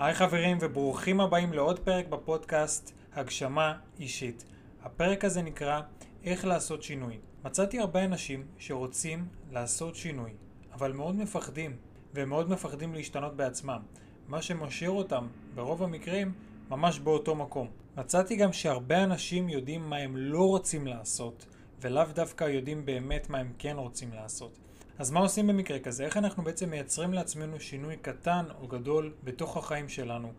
היי חברים וברוכים הבאים לעוד פרק בפודקאסט הגשמה אישית. הפרק הזה נקרא איך לעשות שינוי. מצאתי הרבה אנשים שרוצים לעשות שינוי, אבל מאוד מפחדים, והם מאוד מפחדים להשתנות בעצמם, מה שמשאיר אותם, ברוב המקרים, ממש באותו מקום. מצאתי גם שהרבה אנשים יודעים מה הם לא רוצים לעשות, ולאו דווקא יודעים באמת מה הם כן רוצים לעשות. אז מה עושים במקרה כזה? איך אנחנו בעצם מייצרים לעצמנו שינוי קטן או גדול בתוך החיים שלנו,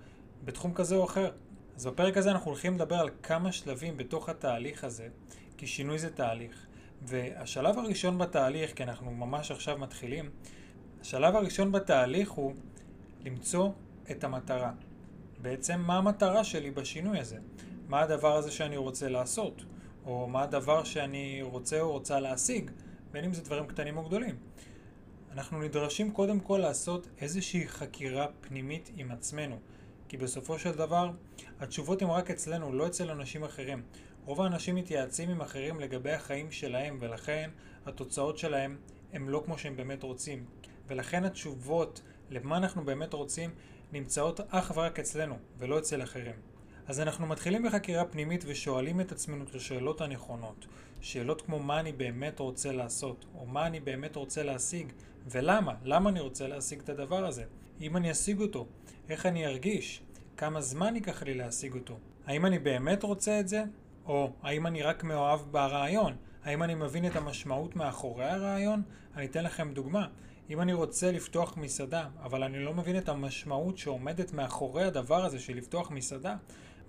בתחום כזה או אחר? אז בפרק הזה אנחנו הולכים לדבר על כמה שלבים בתוך התהליך הזה, כי שינוי זה תהליך. והשלב הראשון בתהליך, כי אנחנו ממש עכשיו מתחילים, השלב הראשון בתהליך הוא למצוא את המטרה. בעצם מה המטרה שלי בשינוי הזה? מה הדבר הזה שאני רוצה לעשות? או מה הדבר שאני רוצה או רוצה להשיג? בין אם זה דברים קטנים או גדולים. אנחנו נדרשים קודם כל לעשות איזושהי חקירה פנימית עם עצמנו. כי בסופו של דבר, התשובות הן רק אצלנו, לא אצל אנשים אחרים. רוב האנשים מתייעצים עם אחרים לגבי החיים שלהם, ולכן התוצאות שלהם הם לא כמו שהם באמת רוצים. ולכן התשובות למה אנחנו באמת רוצים נמצאות אך ורק אצלנו, ולא אצל אחרים. אז אנחנו מתחילים בחקירה פנימית ושואלים את עצמנו את השאלות הנכונות. שאלות כמו מה אני באמת רוצה לעשות, או מה אני באמת רוצה להשיג, ולמה, למה אני רוצה להשיג את הדבר הזה. אם אני אשיג אותו, איך אני ארגיש, כמה זמן ייקח לי להשיג אותו. האם אני באמת רוצה את זה, או האם אני רק מאוהב ברעיון? האם אני מבין את המשמעות מאחורי הרעיון? אני אתן לכם דוגמה. אם אני רוצה לפתוח מסעדה, אבל אני לא מבין את המשמעות שעומדת מאחורי הדבר הזה של לפתוח מסעדה,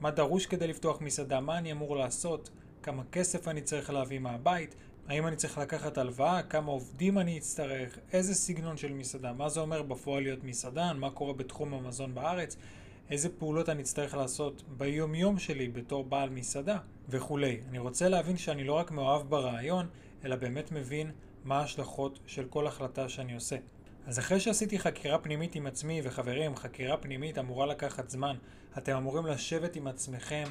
מה דרוש כדי לפתוח מסעדה, מה אני אמור לעשות, כמה כסף אני צריך להביא מהבית, האם אני צריך לקחת הלוואה, כמה עובדים אני אצטרך, איזה סגנון של מסעדה, מה זה אומר בפועל להיות מסעדן, מה קורה בתחום המזון בארץ, איזה פעולות אני אצטרך לעשות ביום יום שלי בתור בעל מסעדה וכולי. אני רוצה להבין שאני לא רק מאוהב ברעיון, אלא באמת מבין מה ההשלכות של כל החלטה שאני עושה. אז אחרי שעשיתי חקירה פנימית עם עצמי, וחברים, חקירה פנימית אמורה לקחת זמן. אתם אמורים לשבת עם עצמכם,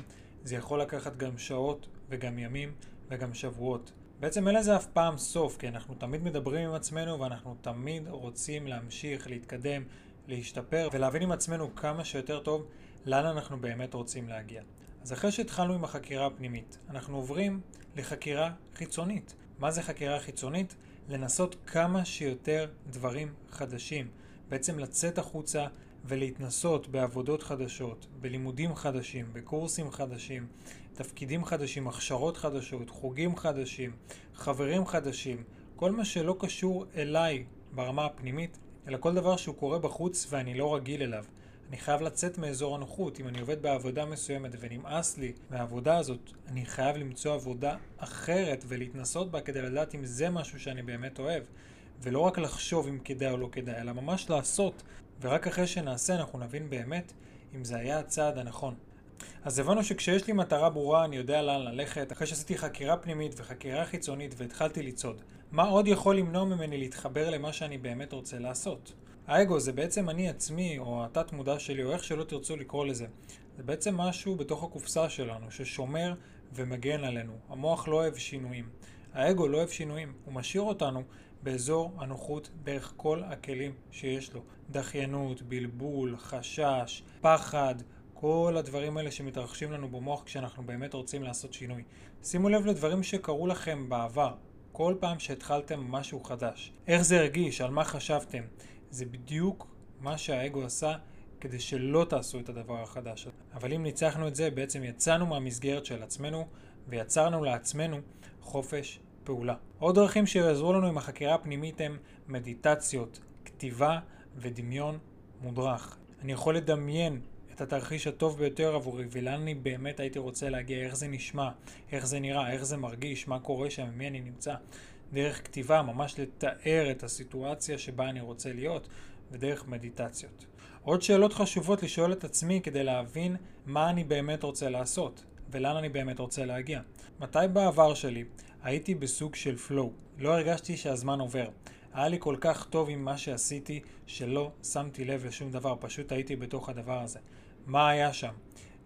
זה יכול לקחת גם שעות, וגם ימים, וגם שבועות. בעצם אין לזה אף פעם סוף, כי אנחנו תמיד מדברים עם עצמנו, ואנחנו תמיד רוצים להמשיך, להתקדם, להשתפר, ולהבין עם עצמנו כמה שיותר טוב לאן אנחנו באמת רוצים להגיע. אז אחרי שהתחלנו עם החקירה הפנימית, אנחנו עוברים לחקירה חיצונית. מה זה חקירה חיצונית? לנסות כמה שיותר דברים חדשים. בעצם לצאת החוצה ולהתנסות בעבודות חדשות, בלימודים חדשים, בקורסים חדשים, תפקידים חדשים, הכשרות חדשות, חוגים חדשים, חברים חדשים, כל מה שלא קשור אליי ברמה הפנימית, אלא כל דבר שהוא קורה בחוץ ואני לא רגיל אליו. אני חייב לצאת מאזור הנוחות. אם אני עובד בעבודה מסוימת ונמאס לי מהעבודה הזאת, אני חייב למצוא עבודה אחרת ולהתנסות בה כדי לדעת אם זה משהו שאני באמת אוהב. ולא רק לחשוב אם כדאי או לא כדאי, אלא ממש לעשות. ורק אחרי שנעשה אנחנו נבין באמת אם זה היה הצעד הנכון. אז הבנו שכשיש לי מטרה ברורה אני יודע לאן ללכת, אחרי שעשיתי חקירה פנימית וחקירה חיצונית והתחלתי לצעוד. מה עוד יכול למנוע ממני להתחבר למה שאני באמת רוצה לעשות? האגו זה בעצם אני עצמי, או התת מודע שלי, או איך שלא תרצו לקרוא לזה. זה בעצם משהו בתוך הקופסה שלנו, ששומר ומגן עלינו. המוח לא אוהב שינויים. האגו לא אוהב שינויים. הוא משאיר אותנו באזור הנוחות דרך כל הכלים שיש לו. דחיינות, בלבול, חשש, פחד, כל הדברים האלה שמתרחשים לנו במוח כשאנחנו באמת רוצים לעשות שינוי. שימו לב לדברים שקרו לכם בעבר, כל פעם שהתחלתם משהו חדש. איך זה הרגיש? על מה חשבתם? זה בדיוק מה שהאגו עשה כדי שלא תעשו את הדבר החדש. אבל אם ניצחנו את זה, בעצם יצאנו מהמסגרת של עצמנו ויצרנו לעצמנו חופש פעולה. עוד דרכים שיעזרו לנו עם החקירה הפנימית הם מדיטציות, כתיבה ודמיון מודרך. אני יכול לדמיין את התרחיש הטוב ביותר עבורי ולאן אני באמת הייתי רוצה להגיע, איך זה נשמע, איך זה נראה, איך זה מרגיש, מה קורה שם, מי אני נמצא. דרך כתיבה, ממש לתאר את הסיטואציה שבה אני רוצה להיות, ודרך מדיטציות. עוד שאלות חשובות לשאול את עצמי כדי להבין מה אני באמת רוצה לעשות, ולאן אני באמת רוצה להגיע. מתי בעבר שלי הייתי בסוג של flow, לא הרגשתי שהזמן עובר. היה לי כל כך טוב עם מה שעשיתי, שלא שמתי לב לשום דבר, פשוט הייתי בתוך הדבר הזה. מה היה שם?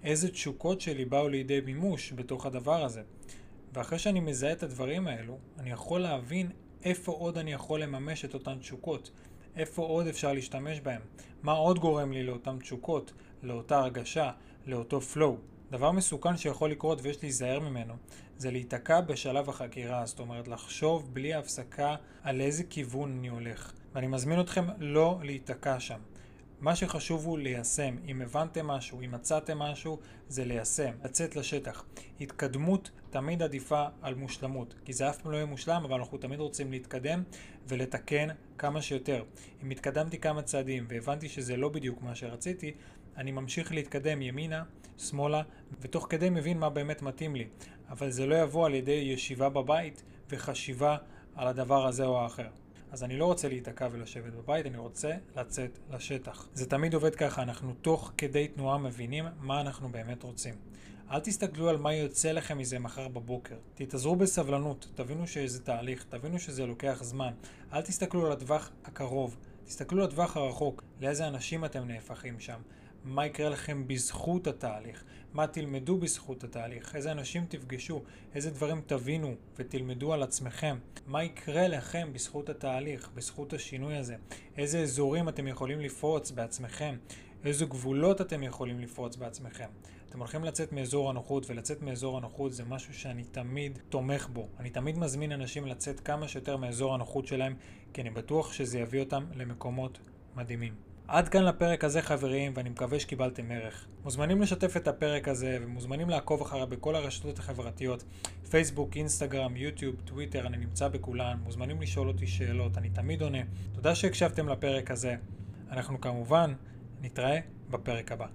איזה תשוקות שלי באו לידי מימוש בתוך הדבר הזה? ואחרי שאני מזהה את הדברים האלו, אני יכול להבין איפה עוד אני יכול לממש את אותן תשוקות, איפה עוד אפשר להשתמש בהם, מה עוד גורם לי לאותן תשוקות, לאותה הרגשה, לאותו flow. דבר מסוכן שיכול לקרות ויש להיזהר ממנו, זה להיתקע בשלב החקירה, זאת אומרת לחשוב בלי הפסקה על איזה כיוון אני הולך. ואני מזמין אתכם לא להיתקע שם. מה שחשוב הוא ליישם. אם הבנתם משהו, אם מצאתם משהו, זה ליישם, לצאת לשטח. התקדמות תמיד עדיפה על מושלמות, כי זה אף פעם לא יהיה מושלם, אבל אנחנו תמיד רוצים להתקדם ולתקן כמה שיותר. אם התקדמתי כמה צעדים והבנתי שזה לא בדיוק מה שרציתי, אני ממשיך להתקדם ימינה, שמאלה, ותוך כדי מבין מה באמת מתאים לי. אבל זה לא יבוא על ידי ישיבה בבית וחשיבה על הדבר הזה או האחר. אז אני לא רוצה להיתקע ולשבת בבית, אני רוצה לצאת לשטח. זה תמיד עובד ככה, אנחנו תוך כדי תנועה מבינים מה אנחנו באמת רוצים. אל תסתכלו על מה יוצא לכם מזה מחר בבוקר. תתאזרו בסבלנות, תבינו שזה תהליך, תבינו שזה לוקח זמן. אל תסתכלו על הטווח הקרוב, תסתכלו על הטווח הרחוק, לאיזה אנשים אתם נהפכים שם. מה יקרה לכם בזכות התהליך, מה תלמדו בזכות התהליך, איזה אנשים תפגשו, איזה דברים תבינו ותלמדו על עצמכם, מה יקרה לכם בזכות התהליך, בזכות השינוי הזה, איזה אזורים אתם יכולים לפרוץ בעצמכם, איזה גבולות אתם יכולים לפרוץ בעצמכם. אתם הולכים לצאת מאזור הנוחות, ולצאת מאזור הנוחות זה משהו שאני תמיד תומך בו. אני תמיד מזמין אנשים לצאת כמה שיותר מאזור הנוחות שלהם, כי אני בטוח שזה יביא אותם למקומות מדהימים. עד כאן לפרק הזה חברים, ואני מקווה שקיבלתם ערך. מוזמנים לשתף את הפרק הזה, ומוזמנים לעקוב אחריי בכל הרשתות החברתיות, פייסבוק, אינסטגרם, יוטיוב, טוויטר, אני נמצא בכולן, מוזמנים לשאול אותי שאלות, אני תמיד עונה. תודה שהקשבתם לפרק הזה. אנחנו כמובן נתראה בפרק הבא.